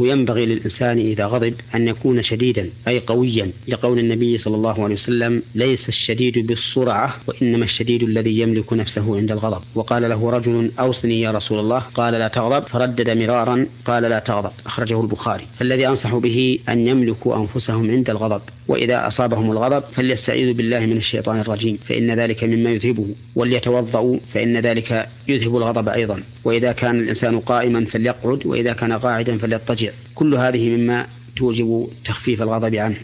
وينبغي للإنسان إذا غضب أن يكون شديدا أي قويا لقول النبي صلى الله عليه وسلم ليس الشديد بالسرعة وإنما الشديد الذي يملك نفسه عند الغضب. وقال له رجل أوصني يا رسول الله. قال لا تغضب. فردد مرارا قال لا تغضب. أخرجه البخاري. فالذي أنصح به أن يملكوا أنفسهم عند الغضب وإذا أصابهم الغضب فليستعيذوا بالله من الشيطان الرجيم فإن ذلك مما يذهبه وليتوضأوا فإن ذلك يذهب الغضب أيضا. وإذا كان الإنسان قائما فليقعد وإذا كان قاعدا فليضطجع. كل هذه مما توجب تخفيف الغضب عنه.